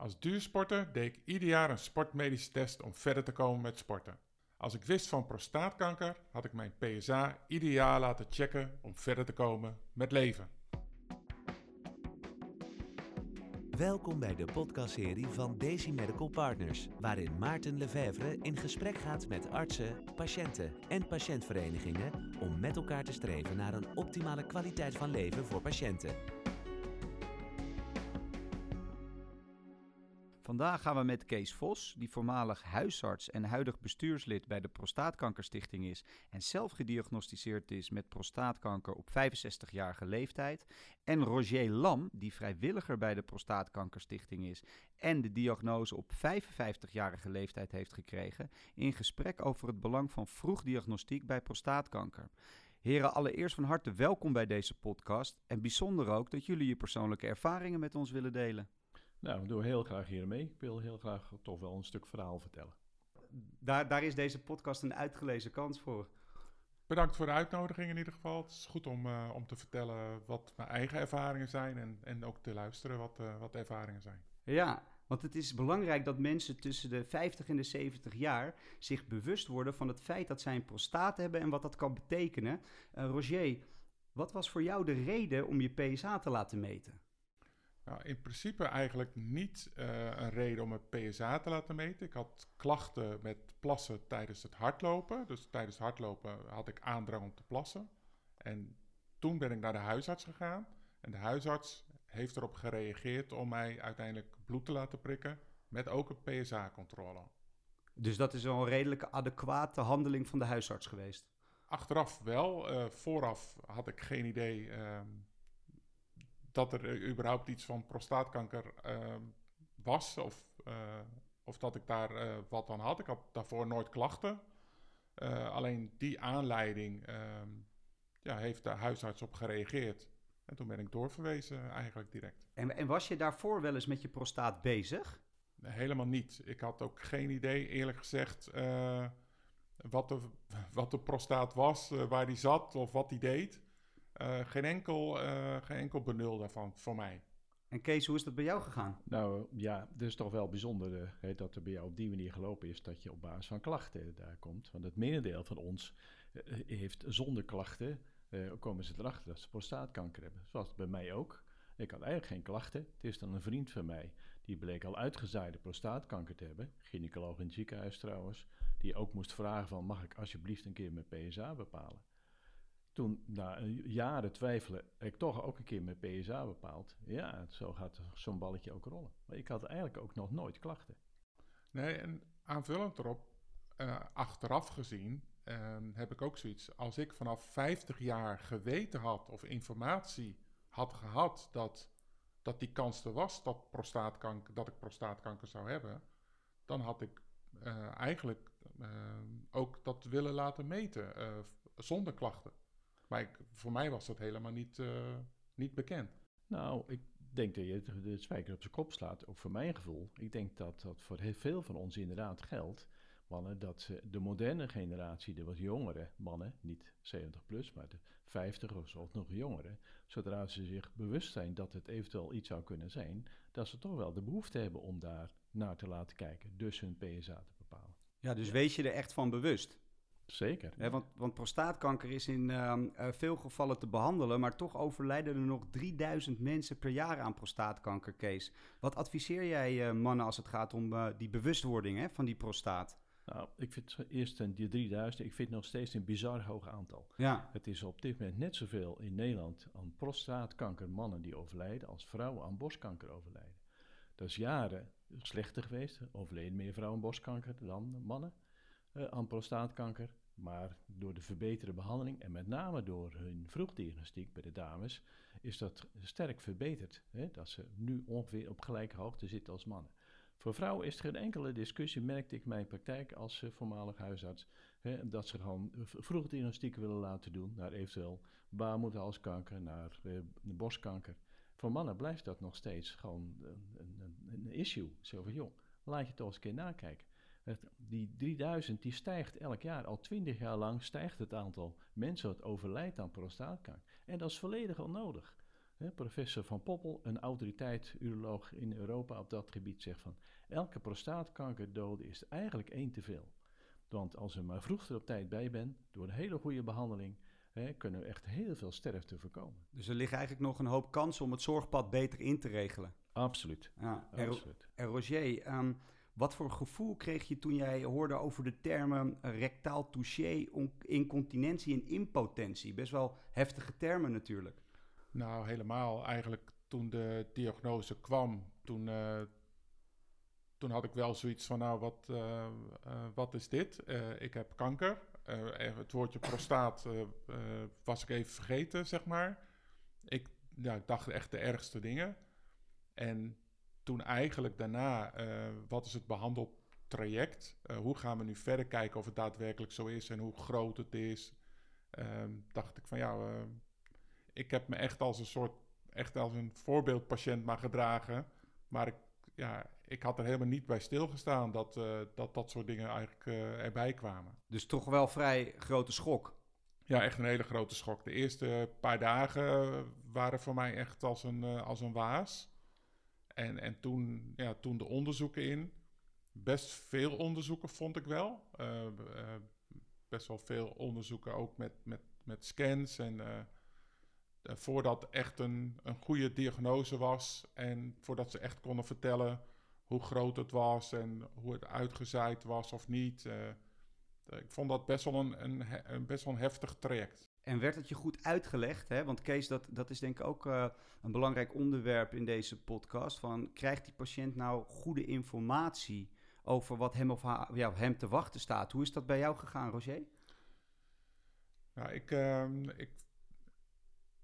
Als duursporter deed ik ieder jaar een sportmedische test om verder te komen met sporten. Als ik wist van prostaatkanker, had ik mijn PSA ieder jaar laten checken om verder te komen met leven. Welkom bij de podcastserie van Daisy Medical Partners, waarin Maarten Lefevre in gesprek gaat met artsen, patiënten en patiëntverenigingen om met elkaar te streven naar een optimale kwaliteit van leven voor patiënten. Vandaag gaan we met Kees Vos, die voormalig huisarts en huidig bestuurslid bij de Prostaatkankerstichting is en zelf gediagnosticeerd is met prostaatkanker op 65-jarige leeftijd. En Roger Lam, die vrijwilliger bij de Prostaatkankerstichting is en de diagnose op 55-jarige leeftijd heeft gekregen, in gesprek over het belang van vroegdiagnostiek bij prostaatkanker. Heren, allereerst van harte welkom bij deze podcast en bijzonder ook dat jullie je persoonlijke ervaringen met ons willen delen. Nou, we doen heel graag hiermee. Ik wil heel graag toch wel een stuk verhaal vertellen. Daar, daar is deze podcast een uitgelezen kans voor. Bedankt voor de uitnodiging in ieder geval. Het is goed om, uh, om te vertellen wat mijn eigen ervaringen zijn en, en ook te luisteren wat, uh, wat ervaringen zijn. Ja, want het is belangrijk dat mensen tussen de 50 en de 70 jaar zich bewust worden van het feit dat zij een prostaat hebben en wat dat kan betekenen. Uh, Roger, wat was voor jou de reden om je PSA te laten meten? Nou, in principe eigenlijk niet uh, een reden om een PSA te laten meten. Ik had klachten met plassen tijdens het hardlopen. Dus tijdens het hardlopen had ik aandrang om te plassen. En toen ben ik naar de huisarts gegaan. En de huisarts heeft erop gereageerd om mij uiteindelijk bloed te laten prikken. Met ook een PSA-controle. Dus dat is wel een redelijke adequate handeling van de huisarts geweest? Achteraf wel. Uh, vooraf had ik geen idee. Uh, dat er überhaupt iets van prostaatkanker uh, was of, uh, of dat ik daar uh, wat aan had. Ik had daarvoor nooit klachten. alleen die aanleiding ehm, ja, heeft de huisarts op gereageerd. En toen ben ik doorverwezen eigenlijk direct. En, en was je daarvoor wel eens met je prostaat bezig? Helemaal niet. Ik had ook geen idee, eerlijk gezegd, wat, de, wat de prostaat was, waar die zat of wat die deed. Uh, geen, enkel, uh, geen enkel benul daarvan voor mij. En Kees, hoe is dat bij jou gegaan? Nou ja, het is toch wel bijzonder uh, hè, dat er bij jou op die manier gelopen is dat je op basis van klachten daar komt. Want het merendeel van ons heeft zonder klachten, komen ze erachter dat ze prostaatkanker hebben. Zoals bij mij ook. Ik had eigenlijk geen klachten. Het is dan een vriend van mij, die bleek al uitgezaaide prostaatkanker te hebben. Gynaecoloog in het ziekenhuis trouwens. Die ook moest vragen van, mag ik alsjeblieft een keer mijn PSA bepalen? Toen, na jaren twijfelen, ik toch ook een keer mijn PSA bepaald. Ja, zo gaat zo'n balletje ook rollen. Maar ik had eigenlijk ook nog nooit klachten. Nee, en aanvullend erop, uh, achteraf gezien, uh, heb ik ook zoiets. Als ik vanaf 50 jaar geweten had of informatie had gehad dat, dat die kans er was dat, prostaatkanker, dat ik prostaatkanker zou hebben, dan had ik uh, eigenlijk ook dat willen laten meten zonder klachten. Maar ik, voor mij was dat helemaal niet, uh, niet bekend. Nou, ik denk dat je de spijker op zijn kop slaat, ook voor mijn gevoel. Ik denk dat dat voor heel veel van ons inderdaad geldt. Mannen, dat de moderne generatie, de wat jongere mannen, niet 70 plus, maar de 50 of zo, nog jongeren, zodra ze zich bewust zijn dat het eventueel iets zou kunnen zijn, dat ze toch wel de behoefte hebben om daar naar te laten kijken, dus hun PSA te bepalen. Ja, dus wees je er echt van bewust? Zeker. want, want, prostaatkanker is in uh, veel gevallen te behandelen, maar toch overlijden er nog 3000 mensen per jaar aan prostaatkanker, Kees. Wat adviseer jij uh, mannen als het gaat om uh, die bewustwording hè, van die prostaat? Nou, ik vind eerst die 3000, ik vind nog steeds een bizar hoog aantal. Ja. Het is op dit moment net zoveel in Nederland aan prostaatkanker mannen die overlijden als vrouwen aan borstkanker overlijden. Dat is jaren slechter geweest, overleden meer vrouwen aan borstkanker dan mannen uh, aan prostaatkanker. Maar door de verbeterde behandeling en met name door hun vroegdiagnostiek bij de dames is dat sterk verbeterd. Hè? Dat ze nu ongeveer op gelijke hoogte zitten als mannen. Voor vrouwen is er geen enkele discussie, merkte ik in mijn praktijk als uh, voormalig huisarts, hè, dat ze gewoon vroegdiagnostiek willen laten doen naar eventueel baarmoederhalskanker, naar uh, borstkanker. Voor mannen blijft dat nog steeds gewoon een, een, een issue. Zo van, joh, laat je toch eens een keer nakijken. Die 3000 die stijgt elk jaar. Al 20 jaar lang stijgt het aantal mensen dat overlijdt aan prostaatkanker. En dat is volledig onnodig. Hè, professor Van Poppel, een autoriteit, uroloog in Europa op dat gebied, zegt van elke prostaatkanterdode is eigenlijk één te veel. Want als je maar vroeg er op tijd bij bent, door een hele goede behandeling, kunnen we echt heel veel sterfte voorkomen. Dus er liggen eigenlijk nog een hoop kansen om het zorgpad beter in te regelen. Absoluut. Ja, Absoluut. en Roger, ehm, wat voor gevoel kreeg je toen jij hoorde over de termen rectaal touché, on- incontinentie en impotentie? Best wel heftige termen natuurlijk. Nou, helemaal. Eigenlijk toen de diagnose kwam, toen, eh, toen had ik wel zoiets van, nou, wat, eh, eh, wat is dit? Ik heb kanker. Het woordje prostaat was ik even vergeten, zeg maar. Ik, ja, ik dacht echt de ergste dingen. En toen eigenlijk daarna, eh, wat is het behandeltraject? Eh, hoe gaan we nu verder kijken of het daadwerkelijk zo is en hoe groot het is? Ehm, dacht ik van ja, eh, ik heb me echt als een soort, echt als een voorbeeldpatiënt maar gedragen. Maar ik, ja, ik had er helemaal niet bij stilgestaan dat dat, dat soort dingen eigenlijk erbij kwamen. Dus toch wel vrij grote schok. Ja, echt een hele grote schok. De eerste paar dagen waren voor mij echt als een, als een waas. En, en toen, ja, toen de onderzoeken in. Best veel onderzoeken vond ik wel. Eh, eh, best wel veel onderzoeken ook met, met, met scans. En eh, voordat echt een, een goede diagnose was. En voordat ze echt konden vertellen hoe groot het was en hoe het uitgezaaid was of niet. Ik vond dat best wel een, een, een best wel een heftig traject. En werd het je goed uitgelegd? Hè? Want Kees, dat, dat is denk ik ook eh, een belangrijk onderwerp in deze podcast. Van, krijgt die patiënt nou goede informatie over wat hem of haar, ja, hem te wachten staat? Hoe is dat bij jou gegaan, Roger? Nou, ik, ehm, ik,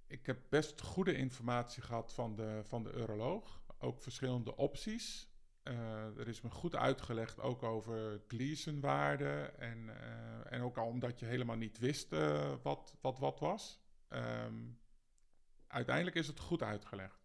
ik heb best goede informatie gehad van de, van de uroloog. Ook verschillende opties. Eh, er is me goed uitgelegd ook over Gleason-waarden. En, eh, en ook al omdat je helemaal niet wist eh, wat, wat wat was. Ehm, uiteindelijk is het goed uitgelegd.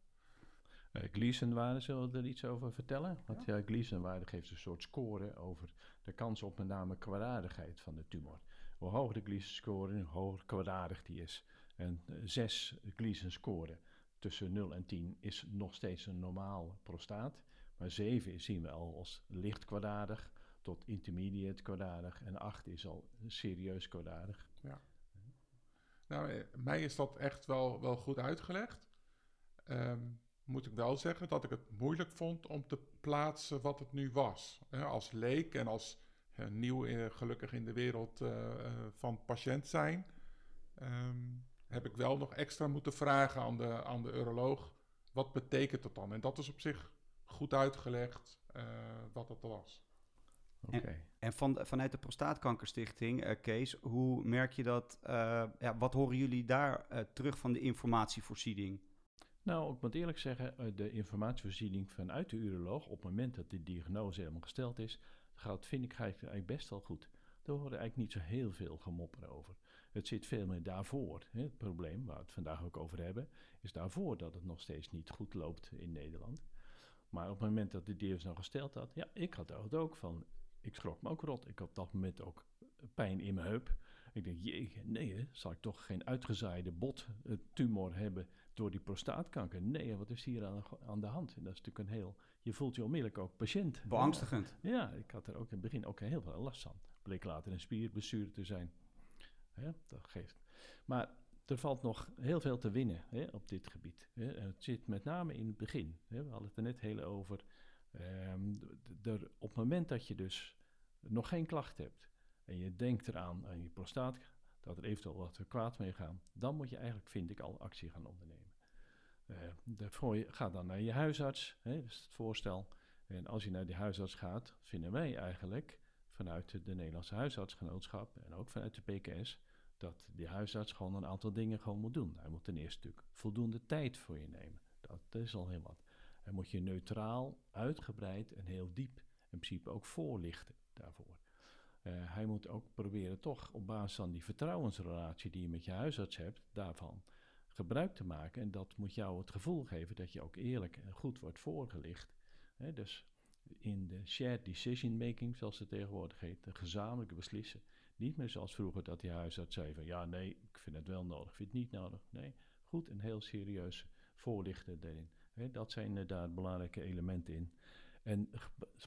Uh, Gleason-waarde, zullen we er iets over vertellen? Want ja, Gleason-waarde geeft een soort score over de kans op met name kwaadaardigheid van de tumor. Hoe hoger de Gleason-score, hoe hoger kwaadaardig die is. En uh, 6 Gleason-score tussen 0 en 10 is nog steeds een normaal prostaat. Maar 7 zien we al als licht kwaadaardig tot intermediate kwaadaardig. En 8 is al serieus kwaadaardig. Nou, eh, mij is dat echt wel, wel goed uitgelegd. Ehm, moet ik wel zeggen dat ik het moeilijk vond om te plaatsen wat het nu was. Als leek en als eh, nieuw eh, gelukkig in de wereld van patiënt zijn, ehm, heb ik wel nog extra moeten vragen aan de, aan de uroloog. Wat betekent dat dan? En dat is op zich goed uitgelegd eh, wat het was. Oké. En van, vanuit de Prostaatkankerstichting, eh, Kees, hoe merk je dat? eh, ja, wat horen jullie daar eh, terug van de informatievoorziening? Nou, ik moet eerlijk zeggen, de informatievoorziening vanuit de uroloog, op het moment dat de diagnose helemaal gesteld is, gaat, vind ik eigenlijk best wel goed. Daar horen eigenlijk niet zo heel veel gemopper over. Het zit veel meer daarvoor. Hè. Het probleem, waar we het vandaag ook over hebben, is daarvoor dat het nog steeds niet goed loopt in Nederland. Maar op het moment dat de diagnose nou gesteld had, ja, ik had het ook van, ik schrok me ook rot. Ik had op dat moment ook pijn in mijn heup. Ik denk, jee, nee, hè, zal ik toch geen uitgezaaide bottumor hebben door die prostaatkanker? Nee, wat is hier aan, aan de hand? En dat is natuurlijk een heel, je voelt je onmiddellijk ook patiënt. Beangstigend. Ja, ik had er ook in het begin ook heel veel last van. Bleek later een spierblessure te zijn. Hè, dat geeft. Maar er valt nog heel veel te winnen hè, op dit gebied. Hè. En het zit met name in het begin. Hè. We hadden het er net heel over. Ehm, op het moment dat je dus nog geen klacht hebt en je denkt eraan aan je prostaat, dat er eventueel wat kwaad mee gaat, dan moet je eigenlijk, vind ik, al actie gaan ondernemen. Eh, daarvoor ga dan naar je huisarts, hè, dat is het voorstel. En als je naar die huisarts gaat, vinden wij eigenlijk vanuit de Nederlandse huisartsgenootschap en ook vanuit de PKS dat die huisarts gewoon een aantal dingen gewoon moet doen. Hij moet ten eerste natuurlijk voldoende tijd voor je nemen. Dat is al heel wat. Hij moet je neutraal, uitgebreid en heel diep in principe ook voorlichten daarvoor. Uh, hij moet ook proberen toch op basis van die vertrouwensrelatie die je met je huisarts hebt, daarvan gebruik te maken. En dat moet jou het gevoel geven dat je ook eerlijk en goed wordt voorgelicht. Dus in de shared decision making, zoals het tegenwoordig heet, de gezamenlijke beslissen. Niet meer zoals vroeger dat die huisarts zei van ja, nee, ik vind het wel nodig, ik vind het niet nodig. Nee, goed en heel serieus voorlichten daarin. Dat zijn daar belangrijke elementen in. En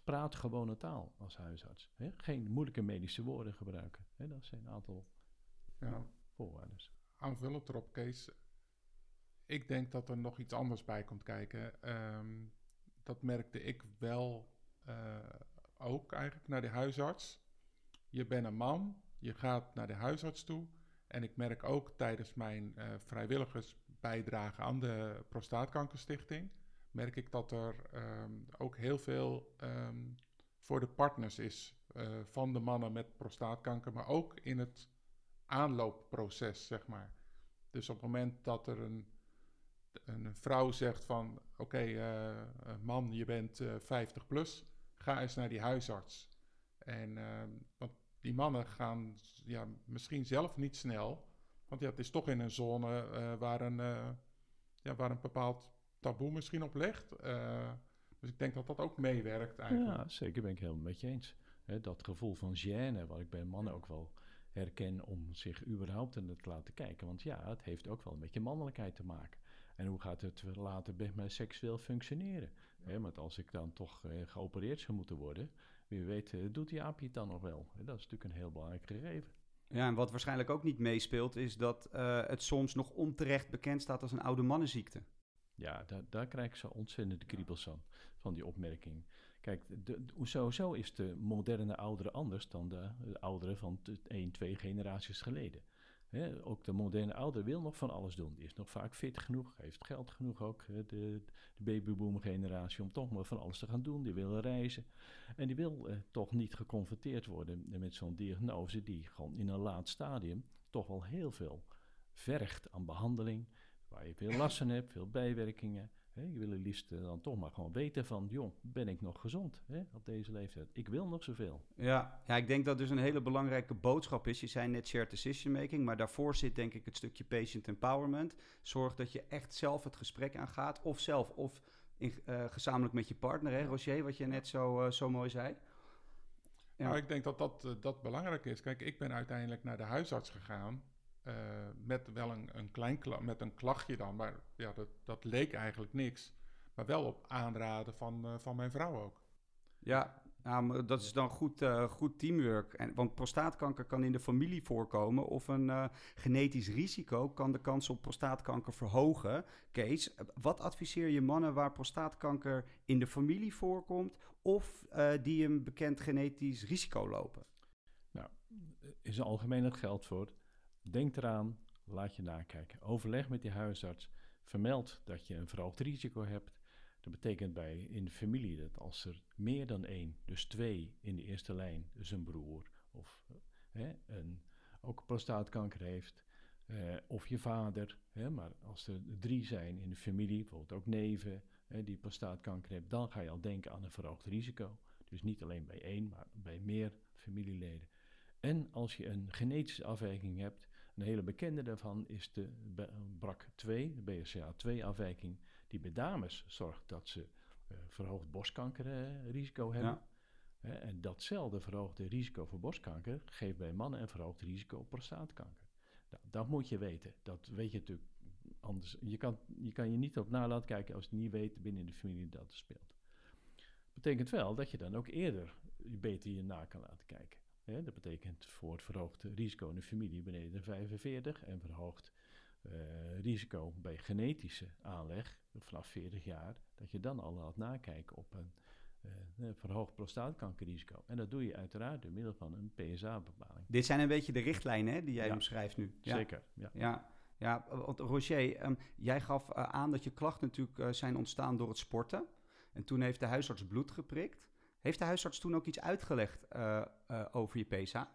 praat gewone taal als huisarts. Geen moeilijke medische woorden gebruiken. Dat zijn een aantal ja. voorwaarden. Aanvullend erop, Kees. Ik denk dat er nog iets anders bij komt kijken. Ehm, dat merkte ik wel uh, ook eigenlijk naar de huisarts. Je bent een man, je gaat naar de huisarts toe. En ik merk ook tijdens mijn uh, vrijwilligersbijdrage aan de Prostaatkankerstichting merk ik dat er ehm, ook heel veel ehm, voor de partners is uh, van de mannen met prostaatkanker, maar ook in het aanloopproces, zeg maar. Dus op het moment dat er een, een vrouw zegt van, oké, uh, man, je bent uh, 50 plus, ga eens naar die huisarts. En ehm, want die mannen gaan ja, misschien zelf niet snel, want ja, het is toch in een zone waar, een, ja, waar een bepaald taboe misschien op legt. Uh, dus ik denk dat dat ook meewerkt eigenlijk. Ja, zeker ben ik helemaal met je eens. dat gevoel van gêne, wat ik bij mannen ook wel herken om zich überhaupt in te laten kijken. Want ja, het heeft ook wel met je mannelijkheid te maken. En hoe gaat het later bij mij seksueel functioneren? Ja. want als ik dan toch geopereerd zou moeten worden, wie weet uh, doet die aapje het dan nog wel. dat is natuurlijk een heel belangrijk gegeven. Ja, en wat waarschijnlijk ook niet meespeelt, is dat uh, het soms nog onterecht bekend staat als een oude mannenziekte. Ja, daar, daar krijg ik zo ontzettend kriebels van, van die opmerking. Kijk, de, sowieso is de moderne oudere anders dan de, de ouderen van één, twee generaties geleden. Ook de moderne ouder wil nog van alles doen. Die is nog vaak fit genoeg, heeft geld genoeg ook. de, de babyboom generatie om toch maar van alles te gaan doen. Die wil reizen. En die wil eh, toch niet geconfronteerd worden met zo'n diagnose die gewoon in een laat stadium toch wel heel veel vergt aan behandeling waar je veel last van hebt, veel bijwerkingen. Hè? Je wil het liefst eh, dan toch maar gewoon weten van, jong, ben ik nog gezond hè, op deze leeftijd? Ik wil nog zoveel. Ja, ja, ik denk dat dus een hele belangrijke boodschap is. Je zei net shared decision making, maar daarvoor zit denk ik het stukje patient empowerment. Zorg dat je echt zelf het gesprek aangaat, of zelf, of in, uh, gezamenlijk met je partner, hè, Roger, wat je net zo, uh, zo mooi zei. Ja. Nou, ik denk dat dat, dat belangrijk is. Kijk, ik ben uiteindelijk naar de huisarts gegaan uh, met wel een, een klein met een klachtje dan, maar ja, dat, dat leek eigenlijk niks. Maar wel op aanraden van, uh, van mijn vrouw ook. Ja, nou, dat is dan goed, uh, goed teamwork. En, want prostaatkanker kan in de familie voorkomen of een genetisch risico kan de kans op prostaatkanker verhogen. Kees, wat adviseer je mannen waar prostaatkanker in de familie voorkomt of die een bekend genetisch risico lopen? Nou, in zijn algemeen dat geldt voor Denk eraan, laat je nakijken. Overleg met je huisarts. Vermeld dat je een verhoogd risico hebt. Dat betekent bij in de familie dat als er meer dan één, dus twee in de eerste lijn, dus een broer of hè, een, ook prostaatkanker heeft, eh, of je vader, hè, maar als er drie zijn in de familie, bijvoorbeeld ook neven, hè, die prostaatkanker hebben, dan ga je al denken aan een verhoogd risico. Dus niet alleen bij één, maar bij meer familieleden. En als je een genetische afwijking hebt, een hele bekende daarvan is de BRAC2, de BRCA2-afwijking, die bij dames zorgt dat ze uh, verhoogd borstkankerrisico hebben. Ja. en datzelfde verhoogde risico voor borstkanker geeft bij mannen een verhoogd risico op prostaatkanker. Nou, dat moet je weten. Dat weet je natuurlijk anders. Je kan je, kan je niet op na laten kijken als je niet weet binnen de familie dat er speelt. Betekent wel dat je dan ook eerder beter je na kan laten kijken dat betekent voor het verhoogd risico in de familie beneden de 45 en verhoogd uh, risico bij genetische aanleg vanaf 40 jaar, dat je dan al laat nakijken op een uh, verhoogd prostaatkankerrisico. En dat doe je uiteraard door middel van een PSA-bepaling. Dit zijn een beetje de richtlijnen hè, die jij ja, omschrijft nu. Ja. Zeker, ja. ja. Ja, want Roger, um, jij gaf uh, aan dat je klachten natuurlijk zijn ontstaan door het sporten. En toen heeft de huisarts bloed geprikt. Heeft de huisarts toen ook iets uitgelegd uh, uh, over je PSA?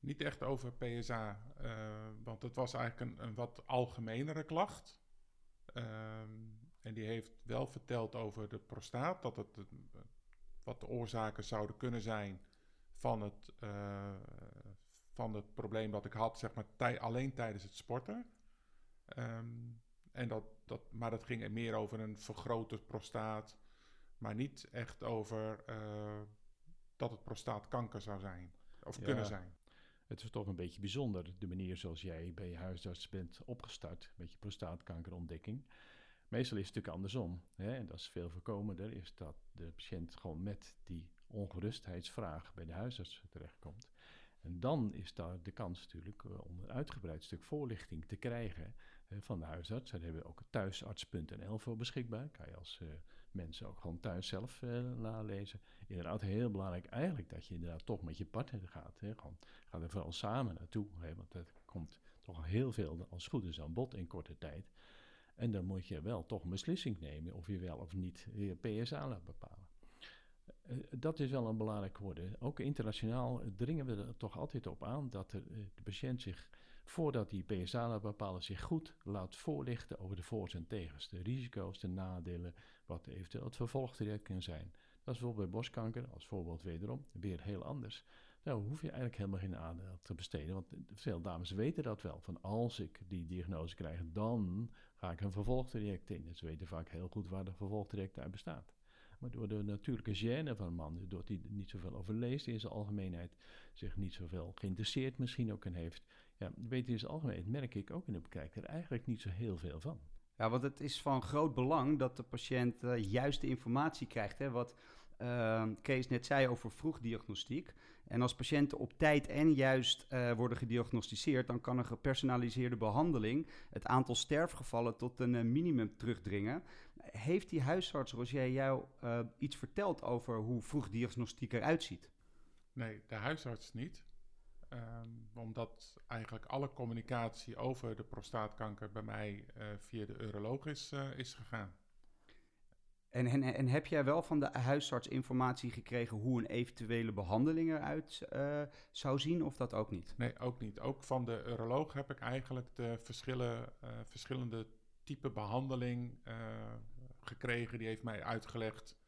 Niet echt over PSA, eh, want het was eigenlijk een, wat algemenere klacht. Ehm, en die heeft wel verteld over de prostaat, dat het wat de oorzaken zouden kunnen zijn van het, van het probleem dat ik had, zeg maar, alleen tijdens het sporten. Um, en dat, dat, maar dat ging meer over een vergrote prostaat maar niet echt over uh, dat het prostaatkanker zou zijn of ja, kunnen zijn. Het is toch een beetje bijzonder, de manier zoals jij bij je huisarts bent opgestart met je prostaatkankerontdekking. Meestal is het natuurlijk andersom. Hè? En dat is veel voorkomender, is dat de patiënt gewoon met die ongerustheidsvraag bij de huisarts terechtkomt. En dan is daar de kans natuurlijk eh, om een uitgebreid stuk voorlichting te krijgen eh, van de huisarts. Daar hebben we ook thuisarts.nl voor beschikbaar. Kan je als uh, mensen ook gewoon thuis zelf nalezen. Inderdaad, heel belangrijk eigenlijk dat je inderdaad toch met je partner gaat. Hè. Gewoon, ga er vooral samen naartoe, hè, want dat komt toch heel veel als goed is aan bod in korte tijd. En dan moet je wel toch een beslissing nemen of je wel of niet je PSA laat bepalen. Uh, dat is wel een belangrijk worden. Ook internationaal dringen we er toch altijd op aan dat uh, de patiënt zich, voordat hij PSA laat bepalen, zich goed laat voorlichten over de voor's en tegens. De risico's, de nadelen, wat eventueel het vervolgtraject kan zijn. Dat is bijvoorbeeld bij borstkanker, als voorbeeld wederom, weer heel anders. Nou, hoef je eigenlijk helemaal geen aandacht te besteden. Want veel dames weten dat wel. Van als ik die diagnose krijg, dan ga ik een vervolgtraject in. Ze weten vaak heel goed waar de vervolgtraject uit bestaat. Maar door de natuurlijke gêne van een man, doordat hij niet zoveel over leest in zijn algemeenheid, zich niet zoveel geïnteresseerd misschien ook in heeft, ja, weet in zijn algemeenheid, merk ik ook in de bekijk er eigenlijk niet zo heel veel van. Ja, want het is van groot belang dat de patiënt uh, juist de informatie krijgt. Hè, wat uh, Kees net zei over vroegdiagnostiek. En als patiënten op tijd en juist uh, worden gediagnosticeerd, dan kan een gepersonaliseerde behandeling het aantal sterfgevallen tot een uh, minimum terugdringen. Heeft die huisarts, Roger, jou uh, iets verteld over hoe vroegdiagnostiek eruit ziet? Nee, de huisarts niet. Um, omdat eigenlijk alle communicatie over de prostaatkanker bij mij via de uroloog is, is gegaan. En, en, en, heb jij wel van de huisarts informatie gekregen hoe een eventuele behandeling eruit uh, zou zien, of dat ook niet? Nee, ook niet. Ook van de uroloog heb ik eigenlijk de verschillen, verschillende type behandeling gekregen. Die heeft mij uitgelegd,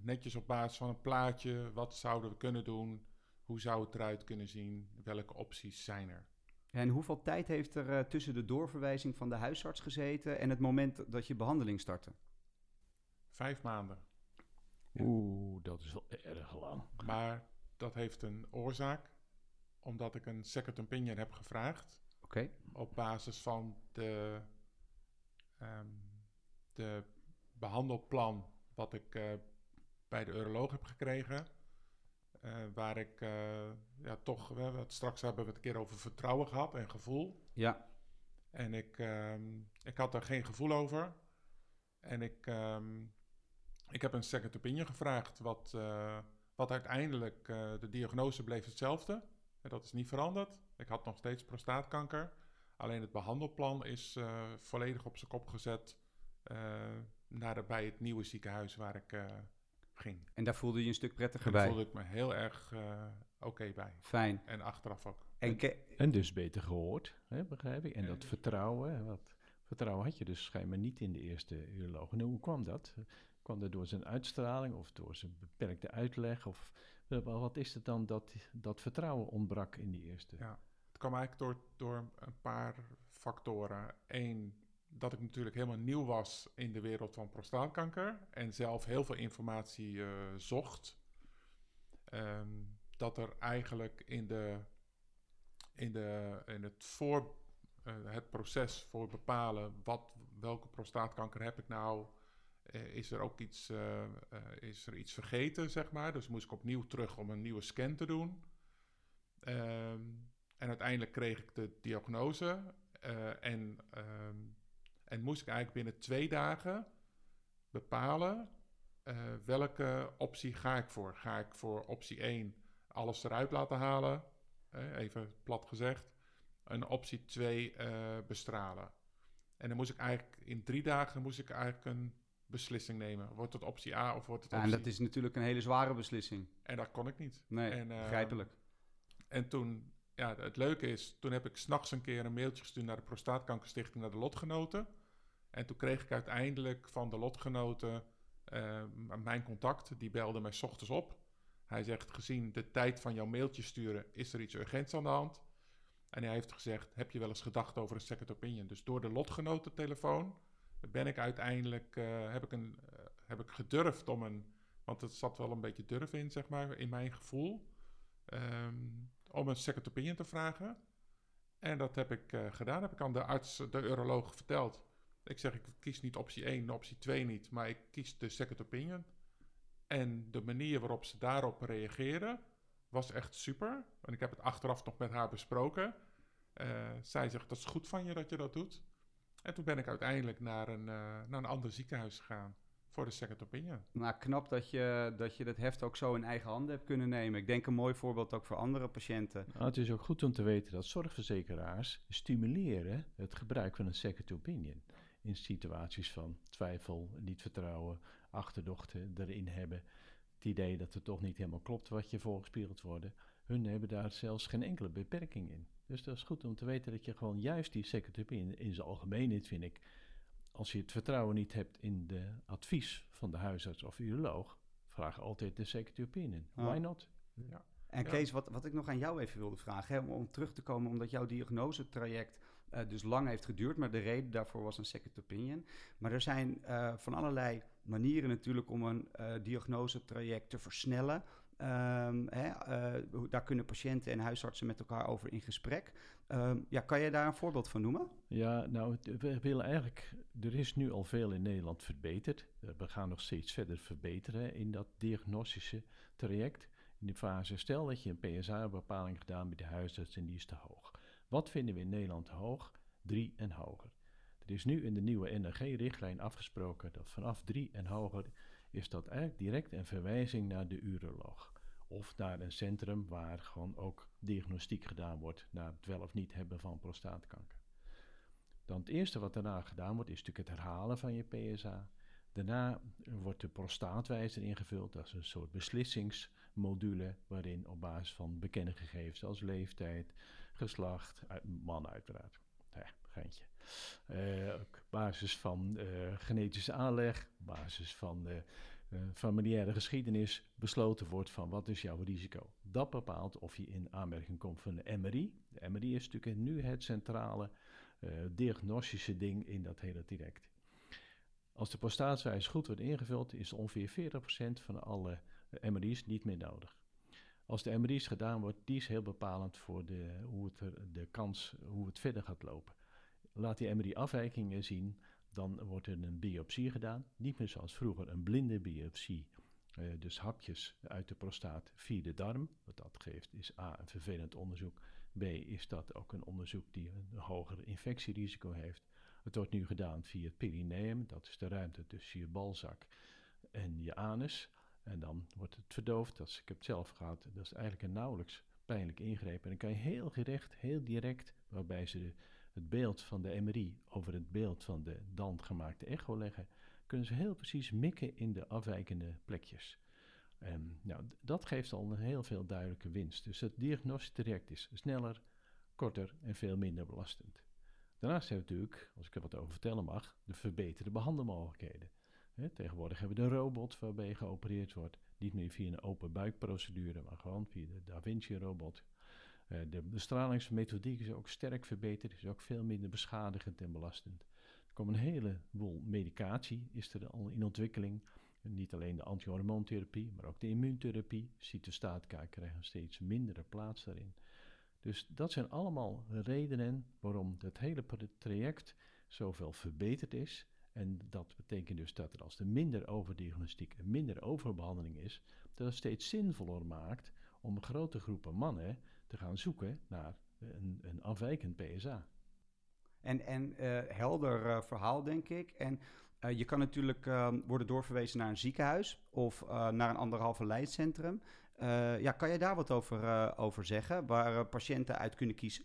netjes op basis van een plaatje, wat zouden we kunnen doen, hoe zou het eruit kunnen zien, welke opties zijn er. En hoeveel tijd heeft er tussen de doorverwijzing van de huisarts gezeten en het moment dat je behandeling startte? Vijf maanden. Oeh, dat is wel erg lang. Maar dat heeft een oorzaak. Omdat ik een second opinion heb gevraagd. Oké. Okay. Op basis van de, um, de behandelplan wat ik uh, bij de uroloog heb gekregen. Uh, waar ik uh, ja, toch, we het, straks hebben we het een keer over vertrouwen gehad en gevoel. Ja. En ik, um, ik had daar geen gevoel over. En ik, um, ik heb een second opinion gevraagd, wat, uh, wat uiteindelijk, de diagnose bleef hetzelfde. En dat is niet veranderd. Ik had nog steeds prostaatkanker. Alleen het behandelplan is volledig op zijn kop gezet naar bij het nieuwe ziekenhuis waar ik ging. En daar voelde je een stuk prettiger en bij? Daar voelde ik me heel erg oké okay bij. Fijn. En achteraf ook. En, en dus beter gehoord, hè, begrijp ik. En, en dat dus vertrouwen, wat vertrouwen had je dus schijnbaar niet in de eerste uroloog. En hoe kwam dat? Kwam dat door zijn uitstraling of door zijn beperkte uitleg? Of wat is het dan dat dat vertrouwen ontbrak in die eerste? Ja, het kwam eigenlijk door, door een paar factoren. Eén, dat ik natuurlijk helemaal nieuw was in de wereld van prostaatkanker en zelf heel veel informatie uh, zocht. Um, dat er eigenlijk in, de, in, de, in het, voor, uh, het proces voor bepalen wat, welke prostaatkanker heb ik nou, uh, is er ook iets, is er iets vergeten, zeg maar. Dus moest ik opnieuw terug om een nieuwe scan te doen. Um, en uiteindelijk kreeg ik de diagnose. en, um, en moest ik eigenlijk binnen twee dagen bepalen welke optie ga ik voor. Ga ik voor optie 1 alles eruit laten halen, even plat gezegd. En optie 2 bestralen. En dan moest ik eigenlijk in drie dagen moest ik eigenlijk een beslissing nemen. Wordt het optie A of wordt het optie... Ja, en dat is natuurlijk een hele zware beslissing. En dat kon ik niet. Nee, en, uh, begrijpelijk. En toen, ja, het leuke is, toen heb ik s'nachts een keer een mailtje gestuurd naar de Prostaatkankerstichting, naar de lotgenoten. En toen kreeg ik uiteindelijk van de lotgenoten uh, mijn contact. Die belde mij s ochtends op. Hij zegt, gezien de tijd van jouw mailtje sturen, is er iets urgents aan de hand. En hij heeft gezegd, heb je wel eens gedacht over een second opinion? Dus door de lotgenotentelefoon ben ik uiteindelijk, uh, heb, ik een, uh, heb ik gedurfd om een, want het zat wel een beetje durf in, zeg maar, in mijn gevoel, um, om een second opinion te vragen. En dat heb ik uh, gedaan, heb ik aan de arts, de uroloog verteld. Ik zeg, ik kies niet optie 1, optie 2 niet, maar ik kies de second opinion. En de manier waarop ze daarop reageren was echt super. En ik heb het achteraf nog met haar besproken. Uh, zij zegt, dat is goed van je dat je dat doet. En toen ben ik uiteindelijk naar een, uh, naar een ander ziekenhuis gegaan voor de second opinion. Nou, knap dat je, dat je dat heft ook zo in eigen handen hebt kunnen nemen. Ik denk een mooi voorbeeld ook voor andere patiënten. Nou, het is ook goed om te weten dat zorgverzekeraars stimuleren het gebruik van een second opinion. In situaties van twijfel, niet vertrouwen, achterdochten erin hebben. Het idee dat het toch niet helemaal klopt wat je voorgespiegeld wordt. Hun hebben daar zelfs geen enkele beperking in. Dus dat is goed om te weten dat je gewoon juist die second opinion, in zijn algemeenheid vind ik, als je het vertrouwen niet hebt in de advies van de huisarts of uroloog, vraag altijd de second opinion. Why not? Ja. En Kees, wat, wat ik nog aan jou even wilde vragen, hè, om terug te komen, omdat jouw diagnosetraject uh, dus lang heeft geduurd, maar de reden daarvoor was een second opinion. Maar er zijn uh, van allerlei manieren natuurlijk om een uh, diagnosetraject te versnellen. Um, hè, uh, daar kunnen patiënten en huisartsen met elkaar over in gesprek. Um, ja, kan je daar een voorbeeld van noemen? Ja, nou, we willen eigenlijk. Er is nu al veel in Nederland verbeterd. We gaan nog steeds verder verbeteren in dat diagnostische traject. In de fase, stel dat je een PSA-bepaling gedaan bij de huisarts en die is te hoog. Wat vinden we in Nederland te hoog? Drie en hoger. Er is nu in de nieuwe NRG-richtlijn afgesproken dat vanaf drie en hoger is dat eigenlijk direct een verwijzing naar de uroloog. Of naar een centrum waar gewoon ook diagnostiek gedaan wordt naar het wel of niet hebben van prostaatkanker. Dan het eerste wat daarna gedaan wordt, is natuurlijk het herhalen van je PSA. Daarna wordt de prostaatwijzer ingevuld. Dat is een soort beslissingsmodule waarin op basis van bekende gegevens als leeftijd, geslacht, man uiteraard, ja, Uh, op basis van uh, genetische aanleg, op basis van uh, familiaire geschiedenis besloten wordt van wat is jouw risico. Dat bepaalt of je in aanmerking komt van de MRI. De MRI is natuurlijk nu het centrale diagnostische ding in dat hele direct. Als de prostaatwijs goed wordt ingevuld, is ongeveer 40% van alle MRI's niet meer nodig. Als de MRI's gedaan wordt, die is heel bepalend voor de, hoe het er, de kans, hoe het verder gaat lopen. Laat die MRI afwijkingen zien, dan wordt er een biopsie gedaan. Niet meer zoals vroeger een blinde biopsie, uh, dus hapjes uit de prostaat via de darm. Wat dat geeft is A, een vervelend onderzoek. B, is dat ook een onderzoek die een hoger infectierisico heeft. Het wordt nu gedaan via het perineum, dat is de ruimte tussen je balzak en je anus. En dan wordt het verdoofd. Dat is, ik heb het zelf gehad. Dat is eigenlijk een nauwelijks pijnlijk ingreep. En dan kan je heel gerecht, heel direct, waarbij ze de, het beeld van de MRI over het beeld van de dan gemaakte echo leggen, kunnen ze heel precies mikken in de afwijkende plekjes. En nou, dat geeft al een heel veel duidelijke winst. Dus het diagnostisch traject is sneller, korter en veel minder belastend. Daarnaast hebben we natuurlijk, als ik er wat over vertellen mag, de verbeterde behandelmogelijkheden. He, tegenwoordig hebben we de robot waarbij geopereerd wordt. Niet meer via een open buikprocedure, maar gewoon via de Da Vinci-robot. Uh, de bestralingsmethodiek is ook sterk verbeterd, is ook veel minder beschadigend en belastend. Er komt een heleboel medicatie, is er al in ontwikkeling. Niet alleen de antihormoontherapie, maar ook de immuuntherapie. Cytostatica krijgen steeds mindere plaats daarin. Dus dat zijn allemaal redenen waarom het hele traject zoveel verbeterd is. En dat betekent dus dat er als er minder overdiagnostiek en minder overbehandeling is, dat het steeds zinvoller maakt om grote groepen mannen te gaan zoeken naar een, een afwijkend PSA. En, en uh, helder uh, verhaal, denk ik. En uh, je kan natuurlijk worden doorverwezen naar een ziekenhuis of naar een anderhalve lijstcentrum. ja, kan je daar wat over, over zeggen, waar patiënten uit kunnen kiezen?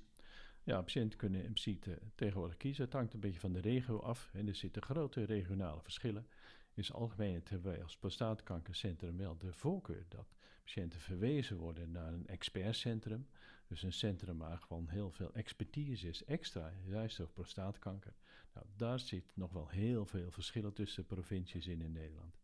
Ja, patiënten kunnen in principe tegenwoordig kiezen. Het hangt een beetje van de regio af. En er zitten grote regionale verschillen. In het algemeen hebben wij als prostaatkankercentrum wel de voorkeur dat patiënten verwezen worden naar een expertcentrum. Dus een centrum waar gewoon heel veel expertise is, extra, juist over prostaatkanker. Nou, daar zit nog wel heel veel verschillen tussen provincies in in Nederland.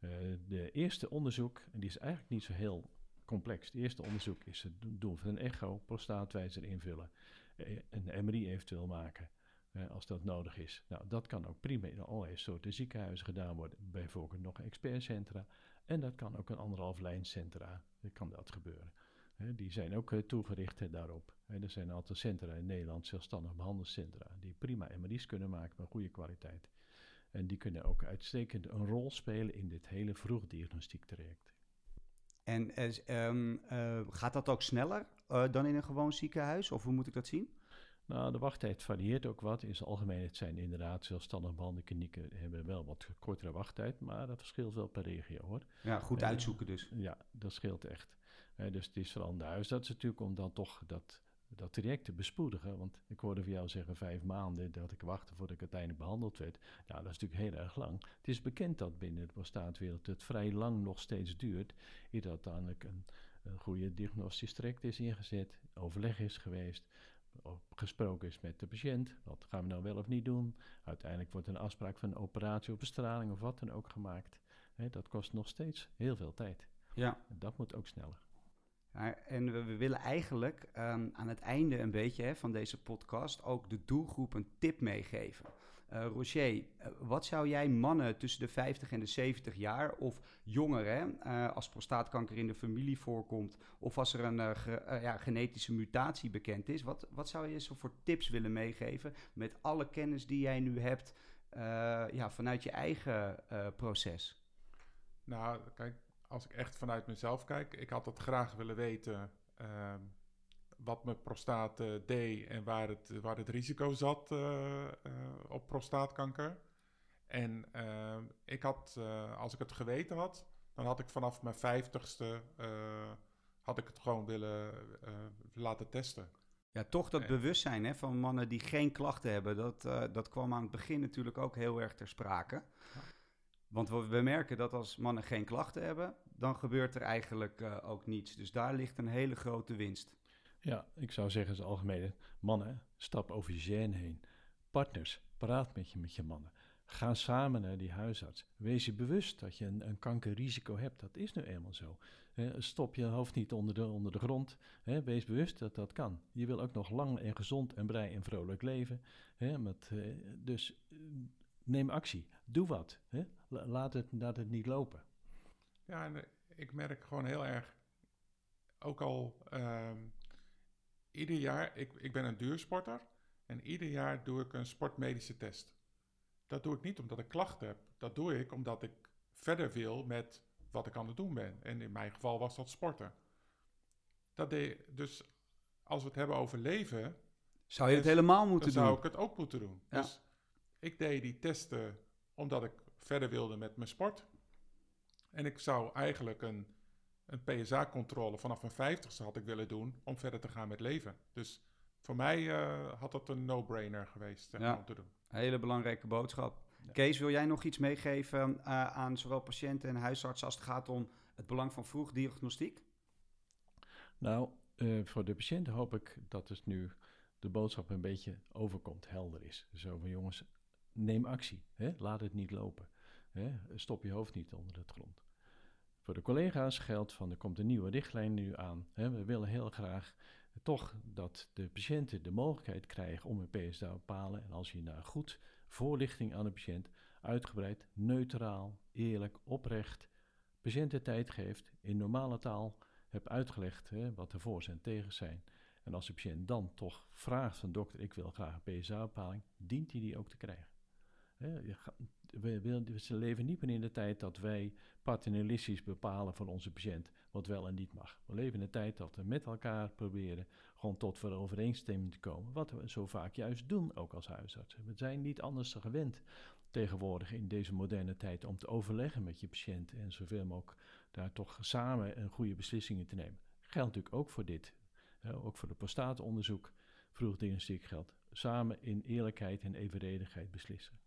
Uh, de eerste onderzoek, en die is eigenlijk niet zo heel complex. Het eerste onderzoek is het doen van een echo, prostaatwijzer invullen, eh, een MRI eventueel maken. Uh, als dat nodig is. Nou, dat kan ook prima in allerlei soorten ziekenhuizen gedaan worden. Bijvoorbeeld nog expertcentra. En dat kan ook een anderhalf lijncentra. kan dat gebeuren. Die zijn ook eh, toegericht daarop. Hè, er zijn een aantal centra in Nederland, zelfstandig behandelscentra, die prima MRI's kunnen maken met goede kwaliteit. En die kunnen ook uitstekend een rol spelen in dit hele vroegdiagnostiek traject. En eh, ehm, eh, gaat dat ook sneller dan in een gewoon ziekenhuis? Of hoe moet ik dat zien? Nou, de wachttijd varieert ook wat. In zijn algemeenheid zijn inderdaad zelfstandig behandelklinieken hebben wel wat kortere wachttijd, maar dat verschilt wel per regio hoor. Ja, goed Eh, uitzoeken dus. Ja, dat scheelt echt. Eh, dus het is vooral in de huisarts natuurlijk om dan toch dat, dat traject te bespoedigen. Want ik hoorde van jou zeggen vijf maanden dat ik wachtte voordat ik uiteindelijk behandeld werd. Ja, dat is natuurlijk heel erg lang. Het is bekend dat binnen de prostaatwereld het vrij lang nog steeds duurt. Eer dat uiteindelijk een, een goede diagnostisch traject is ingezet, overleg is geweest, gesproken is met de patiënt. Wat gaan we nou wel of niet doen? Uiteindelijk wordt een afspraak van een operatie of bestraling of wat dan ook gemaakt. Hè, dat kost nog steeds heel veel tijd. Ja. Dat moet ook sneller. Ja, en we, we willen eigenlijk ehm, aan het einde een beetje hè, van deze podcast ook de doelgroep een tip meegeven. Eh Roger, eh, wat zou jij mannen tussen de 50 en de 70 jaar of jongeren, eh, als prostaatkanker in de familie voorkomt of als er een ja, genetische mutatie bekend is, wat, wat zou je zo voor tips willen meegeven met alle kennis die jij nu hebt ja, vanuit je eigen proces? Nou, kijk, als ik echt vanuit mezelf kijk, ik had het graag willen weten ehm, wat mijn prostaat eh, deed en waar het, waar het risico zat eh, eh, op prostaatkanker. En ik had, als ik het geweten had, dan had ik vanaf mijn vijftigste had ik het gewoon willen laten testen. Ja, toch dat bewustzijn hè, van mannen die geen klachten hebben, dat, dat kwam aan het begin natuurlijk ook heel erg ter sprake. Ja. Want we, we merken dat als mannen geen klachten hebben, dan gebeurt er eigenlijk ook niets. Dus daar ligt een hele grote winst. Ja, ik zou zeggen als algemene mannen, stap over je gêne heen. Partners, praat met je, met je mannen. Ga samen naar die huisarts. Wees je bewust dat je een, een kankerrisico hebt. Dat is nu eenmaal zo. Stop je hoofd niet onder de, onder de grond. Wees bewust dat dat kan. Je wil ook nog lang en gezond en blij en vrolijk leven. Eh, dus eh, neem actie. Doe wat. Laat, het, laat het niet lopen. Ja, en eh, ik merk gewoon heel erg, ook al ehm, ieder jaar, ik, ik ben een duursporter en ieder jaar doe ik een sportmedische test. Dat doe ik niet omdat ik klachten heb. Dat doe ik omdat ik verder wil met wat ik aan het doen ben. En in mijn geval was dat sporten. Dat deed, dus als we het hebben over leven, Zou je het Dus helemaal dan moeten zou doen? ik het ook moeten doen. Ja. Dus ik deed die testen omdat ik verder wilde met mijn sport. En ik zou eigenlijk een, een PSA-controle vanaf mijn vijftigste had ik willen doen om verder te gaan met leven. Dus voor mij eh, had dat een no-brainer geweest zeg Ja. maar, om te doen. Hele belangrijke boodschap. Ja. Kees, wil jij nog iets meegeven eh, aan zowel patiënten en huisartsen als het gaat om het belang van vroegdiagnostiek? Nou, eh, voor de patiënt hoop ik dat dus nu de boodschap een beetje overkomt, helder is. Zo van jongens, neem actie. Hè? Laat het niet lopen. Hè? Stop je hoofd niet onder het grond. Voor de collega's geldt van er komt een nieuwe richtlijn nu aan. Hè? We willen heel graag toch dat de patiënten de mogelijkheid krijgen om een PSA te bepalen. En als je daar goed voorlichting aan de patiënt, uitgebreid, neutraal, eerlijk, oprecht, patiënten tijd geeft in normale taal heb uitgelegd hè, wat de voor's en tegens zijn. En als de patiënt dan toch vraagt van dokter, ik wil graag een PSA-bepaling, dient hij die ook te krijgen. We leven niet meer in de tijd dat wij paternalistisch bepalen voor onze patiënt wat wel en niet mag. We leven in de tijd dat we met elkaar proberen gewoon tot voor overeenstemming te komen. Wat we zo vaak juist doen, ook als huisartsen. We zijn niet anders gewend tegenwoordig in deze moderne tijd om te overleggen met je patiënt en zoveel mogelijk daar toch samen een goede beslissingen te nemen. Geldt natuurlijk ook voor dit. Ook voor het prostaatonderzoek, vroegdiagnostiek geldt. Samen in eerlijkheid en evenredigheid beslissen.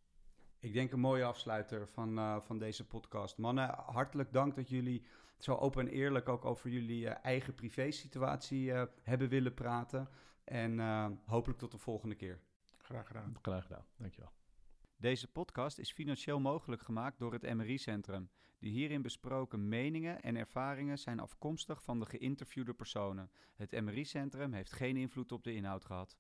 Ik denk een mooie afsluiter van, eh, van deze podcast. Mannen, hartelijk dank dat jullie zo open en eerlijk ook over jullie eh, eigen privésituatie eh hebben willen praten. En eh, hopelijk tot de volgende keer. Graag gedaan. Graag gedaan. Dankjewel. Deze podcast is financieel mogelijk gemaakt door het MRI-centrum. De hierin besproken meningen en ervaringen zijn afkomstig van de geïnterviewde personen. Het MRI-centrum heeft geen invloed op de inhoud gehad.